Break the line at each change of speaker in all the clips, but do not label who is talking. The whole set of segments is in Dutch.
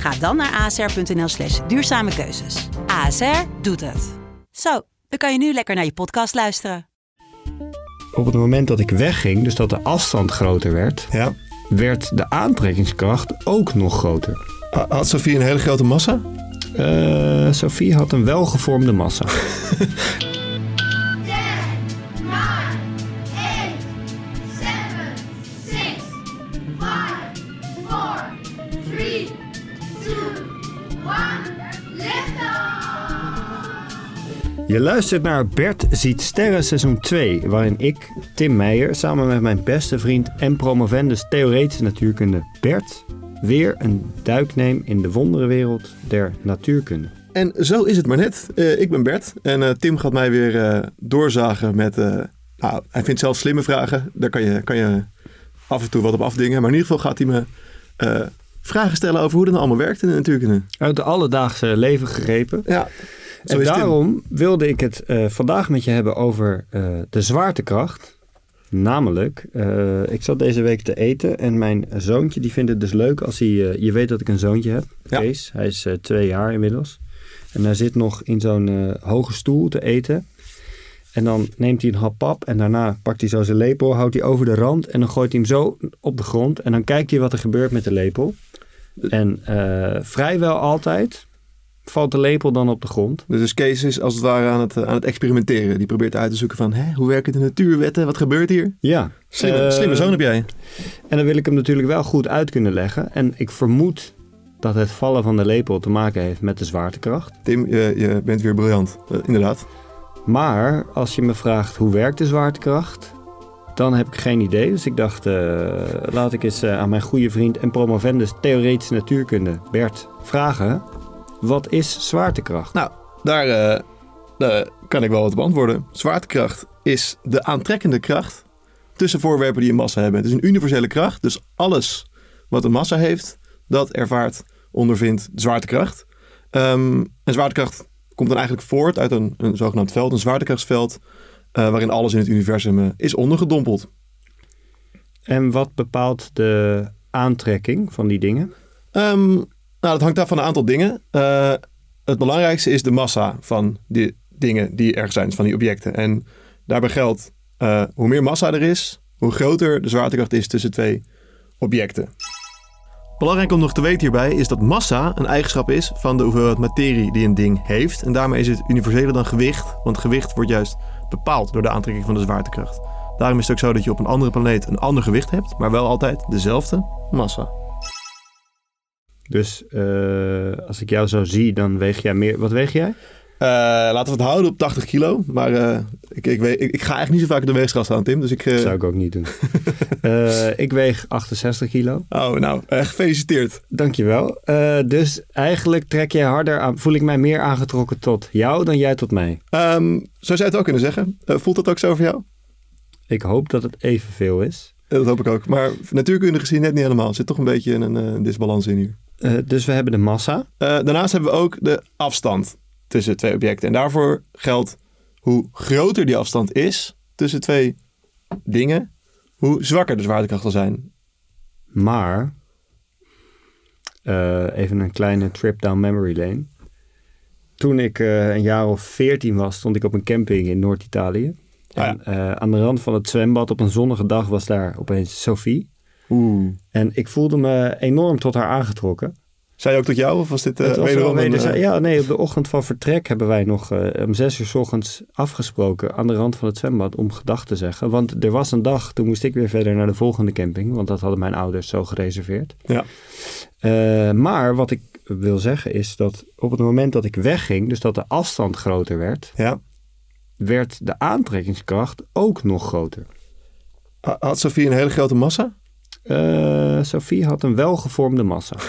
Ga dan naar asr.nl slash duurzame keuzes. ASR doet het. Zo, dan kan je nu lekker naar je podcast luisteren.
Op het moment dat ik wegging, dus dat de afstand groter werd,
Ja.
werd de aantrekkingskracht ook nog groter.
Ha- Had Sofie een hele grote massa?
Eh, Sophie had een welgevormde massa. Je luistert naar Bert ziet sterren seizoen 2, waarin ik, Tim Meijer, samen met mijn beste vriend en promovendus theoretische natuurkunde Bert, weer een duik neem in de wonderenwereld der natuurkunde.
En zo is het maar net. Eh, ik ben Bert en eh, Tim gaat mij weer eh, doorzagen met... nou, hij vindt zelf slimme vragen. Daar kan je, kan je af en toe wat op afdingen. Maar in ieder geval gaat hij me vragen stellen over hoe dat nou allemaal werkt in de natuurkunde.
Uit de alledaagse leven gegrepen.
Ja, zo
En daarom wilde ik het eh, vandaag met je hebben over eh, de zwaartekracht. Namelijk, eh, ik zat deze week te eten en mijn zoontje die vindt het dus leuk als hij... je weet dat ik een zoontje heb,
Ja.
Kees. Hij is twee jaar inmiddels. En hij zit nog in zo'n hoge stoel te eten. En dan neemt hij een hap pap en daarna pakt hij zo zijn lepel, houdt hij over de rand en dan gooit hij hem zo op de grond. En dan kijkt hij wat er gebeurt met de lepel. En vrijwel altijd valt de lepel dan op de grond.
Dus Kees is als het ware aan het, eh, aan het experimenteren. Die probeert uit te zoeken van, hè, hoe werken de natuurwetten? Wat gebeurt hier?
Ja.
Slimme,
Eh,
slimme zoon heb jij.
En dan wil ik hem natuurlijk wel goed uit kunnen leggen. En ik vermoed dat het vallen van de lepel te maken heeft met de zwaartekracht.
Tim, je, je bent weer briljant. Eh, inderdaad.
Maar als je me vraagt hoe werkt de zwaartekracht, dan heb ik geen idee. Dus ik dacht, laat ik eens aan mijn goede vriend en promovendus theoretische natuurkunde, Bert, vragen. Wat is zwaartekracht?
Nou, daar, eh, daar kan ik wel wat op antwoorden. Zwaartekracht is de aantrekkende kracht tussen voorwerpen die een massa hebben. Het is een universele kracht, dus alles wat een massa heeft, dat ervaart, ondervindt zwaartekracht. Ehm, en zwaartekracht komt dan eigenlijk voort uit een, een zogenaamd veld, een zwaartekrachtsveld, eh, waarin alles in het universum eh, is ondergedompeld.
En wat bepaalt de aantrekking van die dingen?
Ehm, nou, dat hangt af van een aantal dingen. Eh, het belangrijkste is de massa van die dingen die er zijn, van die objecten. En daarbij geldt, eh, hoe meer massa er is, hoe groter de zwaartekracht is tussen twee objecten. Belangrijk om nog te weten hierbij is dat massa een eigenschap is van de hoeveelheid materie die een ding heeft. En daarmee is het universeler dan gewicht, want gewicht wordt juist bepaald door de aantrekking van de zwaartekracht. Daarom is het ook zo dat je op een andere planeet een ander gewicht hebt, maar wel altijd dezelfde massa.
Dus eh, als ik jou zo zie, dan weeg jij meer. Wat weeg jij?
Eh, laten we het houden op 80 kilo. Maar eh, ik, ik, weet, ik, ik ga echt niet zo vaak op de weegschaal staan, Tim. Dus ik.
Dat zou ik ook niet doen. Ik weeg 68 kilo.
Oh, nou, gefeliciteerd.
Dankjewel. Dus eigenlijk trek jij harder aan, voel ik mij meer aangetrokken tot jou dan jij tot mij.
Ehm, zo zou je het ook kunnen zeggen. Voelt dat ook zo voor jou?
Ik hoop dat het evenveel is.
Dat hoop ik ook. Maar natuurkundig gezien net niet helemaal. Er zit toch een beetje een eh, disbalans in hier.
Eh, dus we hebben de massa.
Eh, daarnaast hebben we ook de afstand tussen twee objecten. En daarvoor geldt hoe groter die afstand is tussen twee dingen, hoe zwakker de zwaartekracht zal zijn.
Maar, eh, even een kleine trip down memory lane. Toen ik een jaar of veertien was, stond ik op een camping in Noord-Italië.
Ah,
En aan de rand van het zwembad op een zonnige dag was daar opeens Sophie.
Oeh.
En ik voelde me enorm tot haar aangetrokken.
Zei je ook tot jou of was dit
Het was
wederom een, eh,
ja, nee, op de ochtend van vertrek hebben wij nog eh, om zes uur 's ochtends afgesproken aan de rand van het zwembad om gedag te zeggen. Want er was een dag, toen moest ik weer verder naar de volgende camping, want dat hadden mijn ouders zo gereserveerd.
Ja.
Maar wat ik wil zeggen is dat op het moment dat ik wegging, dus dat de afstand groter werd,
Ja.
werd de aantrekkingskracht ook nog groter.
Ha- Had Sophie een hele grote massa?
Eh, Sophie had een welgevormde massa.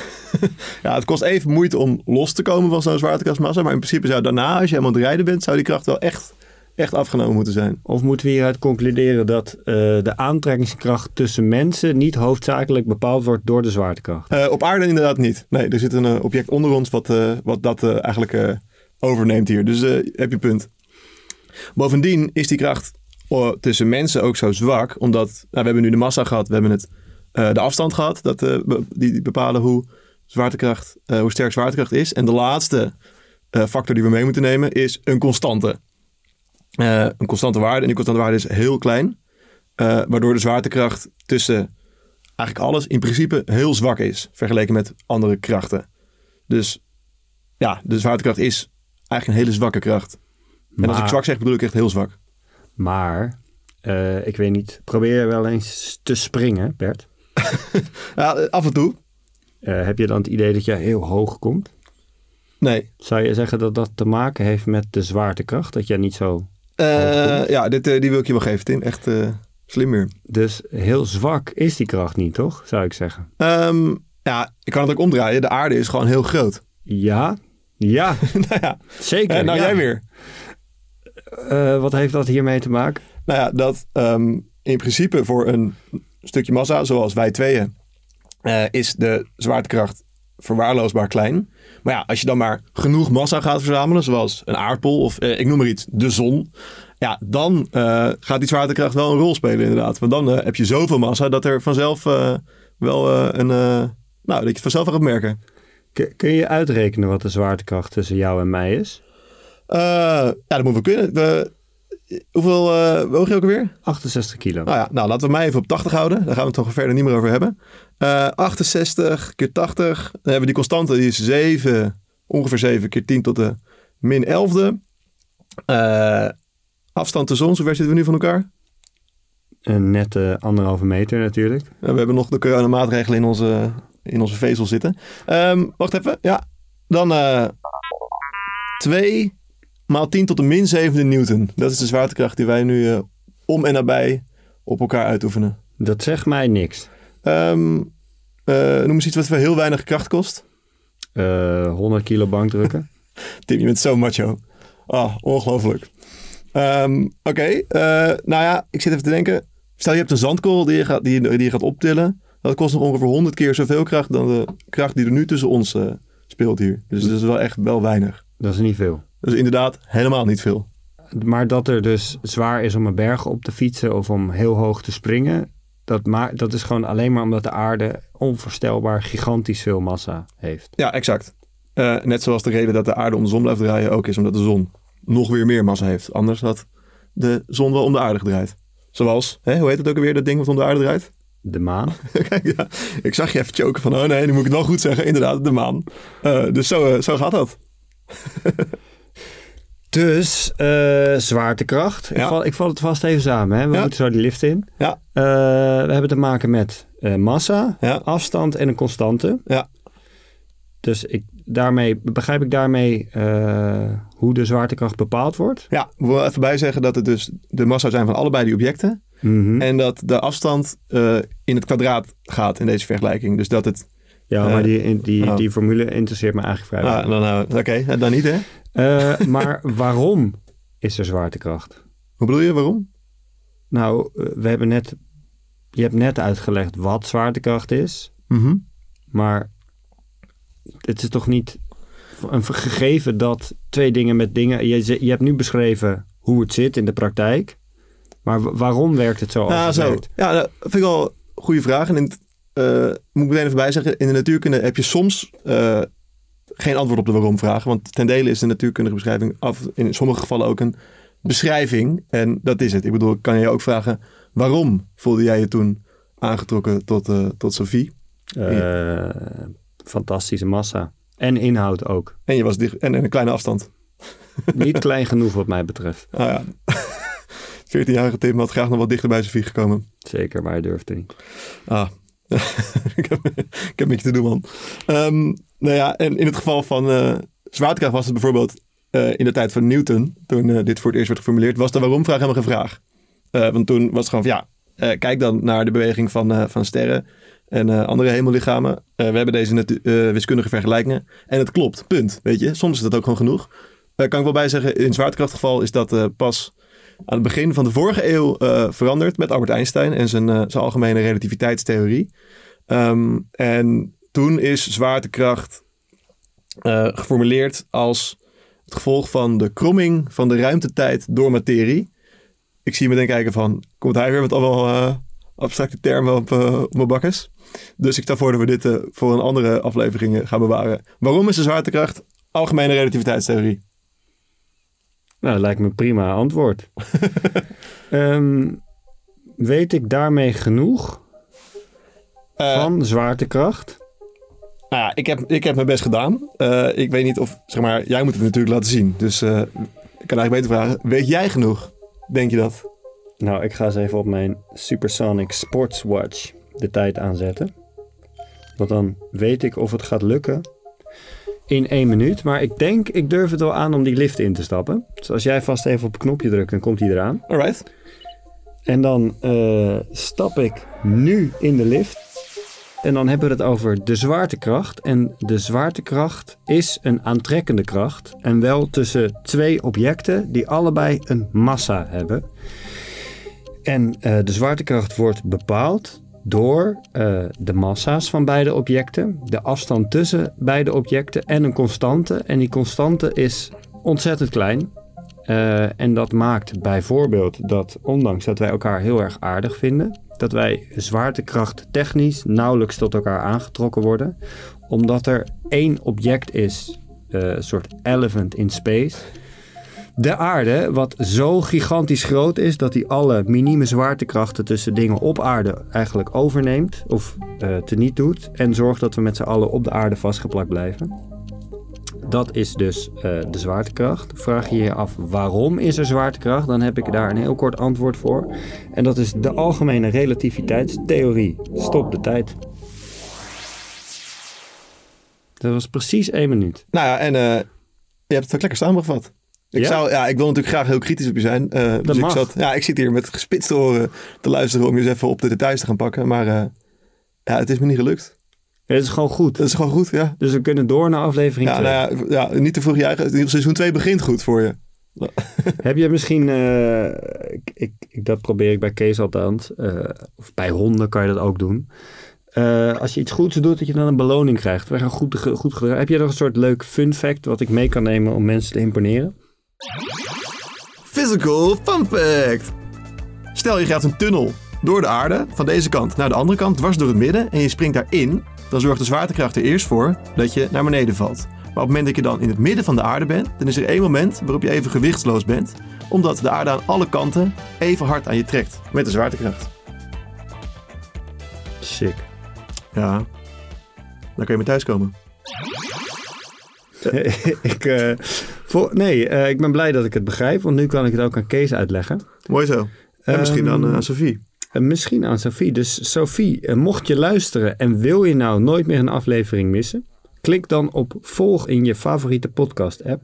Ja, het kost even moeite om los te komen van zo'n zwaartekrachtmassa. Maar in principe zou daarna, als je helemaal aan het rijden bent, zou die kracht wel echt, echt afgenomen moeten zijn.
Of moeten we hieruit concluderen dat eh, de aantrekkingskracht tussen mensen niet hoofdzakelijk bepaald wordt door de zwaartekracht?
Eh, op aarde inderdaad niet. Nee, er zit een object onder ons wat, wat dat eigenlijk overneemt hier. Dus heb je punt. Bovendien is die kracht oh, tussen mensen ook zo zwak. Omdat nou, we hebben nu de massa gehad. We hebben het, de afstand gehad. Dat, eh, be- die, die bepalen hoe, zwaartekracht, eh, hoe sterk zwaartekracht is. En de laatste eh, factor die we mee moeten nemen is een constante. Eh, een constante waarde. En die constante waarde is heel klein. eh, waardoor de zwaartekracht tussen eigenlijk alles in principe heel zwak is. Vergeleken met andere krachten. Dus ja, de zwaartekracht is eigenlijk een hele zwakke kracht. En als ik
Maar-
zwak zeg, bedoel ik echt heel zwak.
Maar, eh, ik weet niet, probeer wel eens te springen, Bert?
Ja, af en toe.
Eh, heb je dan het idee dat je heel hoog komt?
Nee.
Zou je zeggen dat dat te maken heeft met de zwaartekracht? Dat jij niet zo...
Eh, ja, dit, eh, die wil ik je wel geven, Tim. Echt slim weer.
Dus heel zwak is die kracht niet, toch? Zou ik zeggen.
Ehm, ja, ik kan het ook omdraaien. De aarde is gewoon heel groot.
Ja, ja,
nou ja,
zeker.
nou
ja.
jij weer.
Wat heeft dat hiermee te maken?
Nou ja, dat ehm, in principe voor een stukje massa, zoals wij tweeën, eh, is de zwaartekracht verwaarloosbaar klein. Maar ja, als je dan maar genoeg massa gaat verzamelen, zoals een aardbol of eh, ik noem maar iets, de zon. Ja, dan eh, gaat die zwaartekracht wel een rol spelen inderdaad. Want dan heb je zoveel massa dat er vanzelf wel een... nou, dat je het vanzelf gaat merken.
Kun- je uitrekenen wat de zwaartekracht tussen jou en mij is?
Ja, dat moeten we kunnen. We, hoeveel eh woog je ook alweer?
68 kilo.
Nou ja, nou laten we mij even op 80 houden. Daar gaan we het toch verder niet meer over hebben. Eh 68 keer 80. Dan hebben we die constante, die is 7, ongeveer 7 keer 10 tot de min 11e. Eh, afstand tot zon, zover zitten we nu van elkaar?
Een nette anderhalve meter natuurlijk.
We hebben nog de coronamaatregelen in onze, in onze vezel zitten. Ehm, wacht even, ja. Dan eh 2 maal 10 tot de min 7 newton. Dat is de zwaartekracht die wij nu eh, om en nabij op elkaar uitoefenen.
Dat zegt mij niks.
Ehm, eh, noem eens iets wat voor heel weinig kracht kost.
Eh 100 kilo bankdrukken.
Tim, je bent zo macho. Ah, ongelooflijk. Ehm, Oké, eh, nou ja, ik zit even te denken. Stel je hebt een zandkorrel die je gaat, die, die je gaat optillen. Dat kost nog ongeveer 100 keer zoveel kracht dan de kracht die er nu tussen ons eh, speelt hier. Dus dat is wel echt wel weinig.
Dat is niet veel.
Dus inderdaad helemaal niet veel.
Maar dat er dus zwaar is om een berg op te fietsen of om heel hoog te springen, dat, ma dat is gewoon alleen maar omdat de aarde onvoorstelbaar gigantisch veel massa heeft.
Ja, exact. Eh, net zoals de reden dat de aarde om de zon blijft draaien ook is omdat de zon nog weer meer massa heeft. Anders had de zon wel om de aarde gedraaid. Zoals, hè, hoe heet het ook alweer, dat ding wat om de aarde draait?
De maan.
Kijk, ja, ik zag je even choken van, oh nee, nu moet ik het wel goed zeggen. Inderdaad, de maan. Eh, dus zo, eh, zo gaat dat.
Dus eh, zwaartekracht. Ik, val, ik val het vast even samen. Hè? We
Ja.
moeten zo die lift in.
Ja.
Eh, we hebben te maken met eh, massa,
Ja.
afstand en een constante.
Ja.
Dus ik, daarmee, begrijp ik daarmee hoe de zwaartekracht bepaald wordt?
Ja, we willen even bij zeggen dat het dus de massa zijn van allebei die objecten.
Mhm.
En dat de afstand in het kwadraat gaat in deze vergelijking. Dus dat het...
Ja,
Eh,
maar die, die,
oh.
die formule interesseert me eigenlijk vrij
Ah, dan, eh, Oké, dan niet hè.
Eh, maar waarom is er zwaartekracht?
Hoe bedoel je, waarom?
Nou, we hebben net, je hebt net uitgelegd wat zwaartekracht is,
Mhm.
maar het is toch niet een gegeven dat twee dingen met dingen. Je, je hebt nu beschreven hoe het zit in de praktijk, maar wa- waarom werkt het zo? als het
zo.
werkt?
Ja, dat vind ik wel een goede vraag. En in het, eh, moet ik meteen even bij zeggen, in de natuurkunde heb je soms eh, geen antwoord op de waarom vragen. Want ten dele is de natuurkundige beschrijving af, in sommige gevallen ook een beschrijving. En dat is het. Ik bedoel, ik kan je ook vragen, waarom voelde jij je toen aangetrokken tot, eh, tot Sophie?
Fantastische massa. En inhoud ook.
En je was dicht en, en een kleine afstand.
Niet klein genoeg wat mij betreft.
Ah ja. 14-jarige Tim had graag nog wat dichter bij Sophie gekomen.
Zeker, maar hij durfde niet.
Ah, ik, heb, ik heb met je te doen, man. Ehm, nou ja, en in het geval van eh, zwaartekracht was het bijvoorbeeld eh, in de tijd van Newton, toen eh, dit voor het eerst werd geformuleerd, was de waarom-vraag helemaal geen vraag. Want toen was het gewoon van ja, kijk dan naar de beweging van, van sterren. en andere hemellichamen. We hebben deze wiskundige vergelijkingen. En het klopt, punt. Weet je, soms is dat ook gewoon genoeg. Kan ik wel bij zeggen, in zwaartekrachtgeval is dat pas aan het begin van de vorige eeuw eh, veranderd met Albert Einstein en zijn, eh, zijn algemene relativiteitstheorie. Ehm, en toen is zwaartekracht eh, geformuleerd als het gevolg van de kromming van de ruimtetijd door materie. Ik zie je meteen kijken van, komt hij weer met allemaal abstracte termen op, op mijn bakkes? Dus ik stel voor dat we dit voor een andere aflevering gaan bewaren. Waarom is de zwaartekracht algemene relativiteitstheorie?
Nou, dat lijkt me een prima antwoord. Ehm, weet ik daarmee genoeg
Eh,
van zwaartekracht?
Nou ja, ik heb, ik heb mijn best gedaan. Eh, ik weet niet of, zeg maar, jij moet het natuurlijk laten zien. Dus eh, ik kan eigenlijk beter vragen, weet jij genoeg? Denk je dat?
Nou, ik ga eens even op mijn Supersonic Sports Watch de tijd aanzetten. Want dan weet ik of het gaat lukken in één minuut. Maar ik denk, ik durf het wel aan om die lift in te stappen. Dus als jij vast even op het knopje drukt, dan komt hij eraan.
Alright.
En dan eh, stap ik nu in de lift. En dan hebben we het over de zwaartekracht. En de zwaartekracht is een aantrekkende kracht. En wel tussen twee objecten die allebei een massa hebben. En eh, de zwaartekracht wordt bepaald door eh, de massa's van beide objecten, de afstand tussen beide objecten en een constante. En die constante is ontzettend klein. Eh, en dat maakt bijvoorbeeld dat, ondanks dat wij elkaar heel erg aardig vinden, dat wij zwaartekracht technisch nauwelijks tot elkaar aangetrokken worden, omdat er één object is, eh, een soort elephant in space. De aarde, wat zo gigantisch groot is dat hij alle minieme zwaartekrachten tussen dingen op aarde eigenlijk overneemt of eh teniet doet en zorgt dat we met z'n allen op de aarde vastgeplakt blijven. Dat is dus eh, de zwaartekracht. Vraag je je af waarom is er zwaartekracht? Dan heb ik daar een heel kort antwoord voor. En dat is de algemene relativiteitstheorie. Stop de tijd. Dat was precies één minuut.
Nou ja, en eh, je hebt het lekker samengevat. Ik,
Ja?
zou, ja, ik wil natuurlijk graag heel kritisch op je zijn. eh, dus
mag.
Ik, zat, ja, ik zit hier met gespitste oren te luisteren om je eens even op de details te gaan pakken. Maar eh, ja, het is me niet gelukt.
Het is gewoon goed.
Dat is gewoon goed, ja.
Dus we kunnen door naar aflevering
Ja,
2.
nou ja, ja, niet te vroeg je. Seizoen 2 begint goed voor je.
Heb je misschien, eh, ik, ik, dat probeer ik bij Kees althans, of bij honden kan je dat ook doen. Als je iets goeds doet, dat je dan een beloning krijgt. We gaan goed, goed gedaan. Heb je nog een soort leuk fun fact wat ik mee kan nemen om mensen te imponeren?
Physical fun fact. Stel je gaat een tunnel door de aarde van deze kant naar de andere kant, dwars door het midden en je springt daarin, dan zorgt de zwaartekracht er eerst voor dat je naar beneden valt. Maar op het moment dat je dan in het midden van de aarde bent, dan is er één moment waarop je even gewichtsloos bent, omdat de aarde aan alle kanten even hard aan je trekt met de zwaartekracht.
Sick.
Ja, dan kun je mee thuiskomen.
ik, eh, voor, nee, eh, ik ben blij dat ik het begrijp, want nu kan ik het ook aan Kees uitleggen.
Mooi zo. En misschien dan
Ehm,
aan Sophie.
En misschien aan Sophie. Dus Sophie, eh, mocht je luisteren en wil je nou nooit meer een aflevering missen, klik dan op volg in je favoriete podcast app.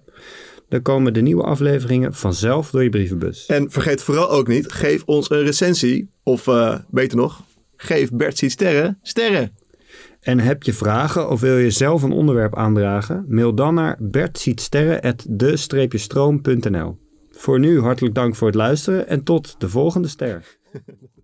Dan komen de nieuwe afleveringen vanzelf door je brievenbus.
En vergeet vooral ook niet, geef ons een recensie. Of eh, beter nog, geef Bert Ziet Sterren sterren.
En heb je vragen of wil je zelf een onderwerp aandragen? Mail dan naar bertzietsterren.de-stroom.nl Voor nu hartelijk dank voor het luisteren en tot de volgende ster.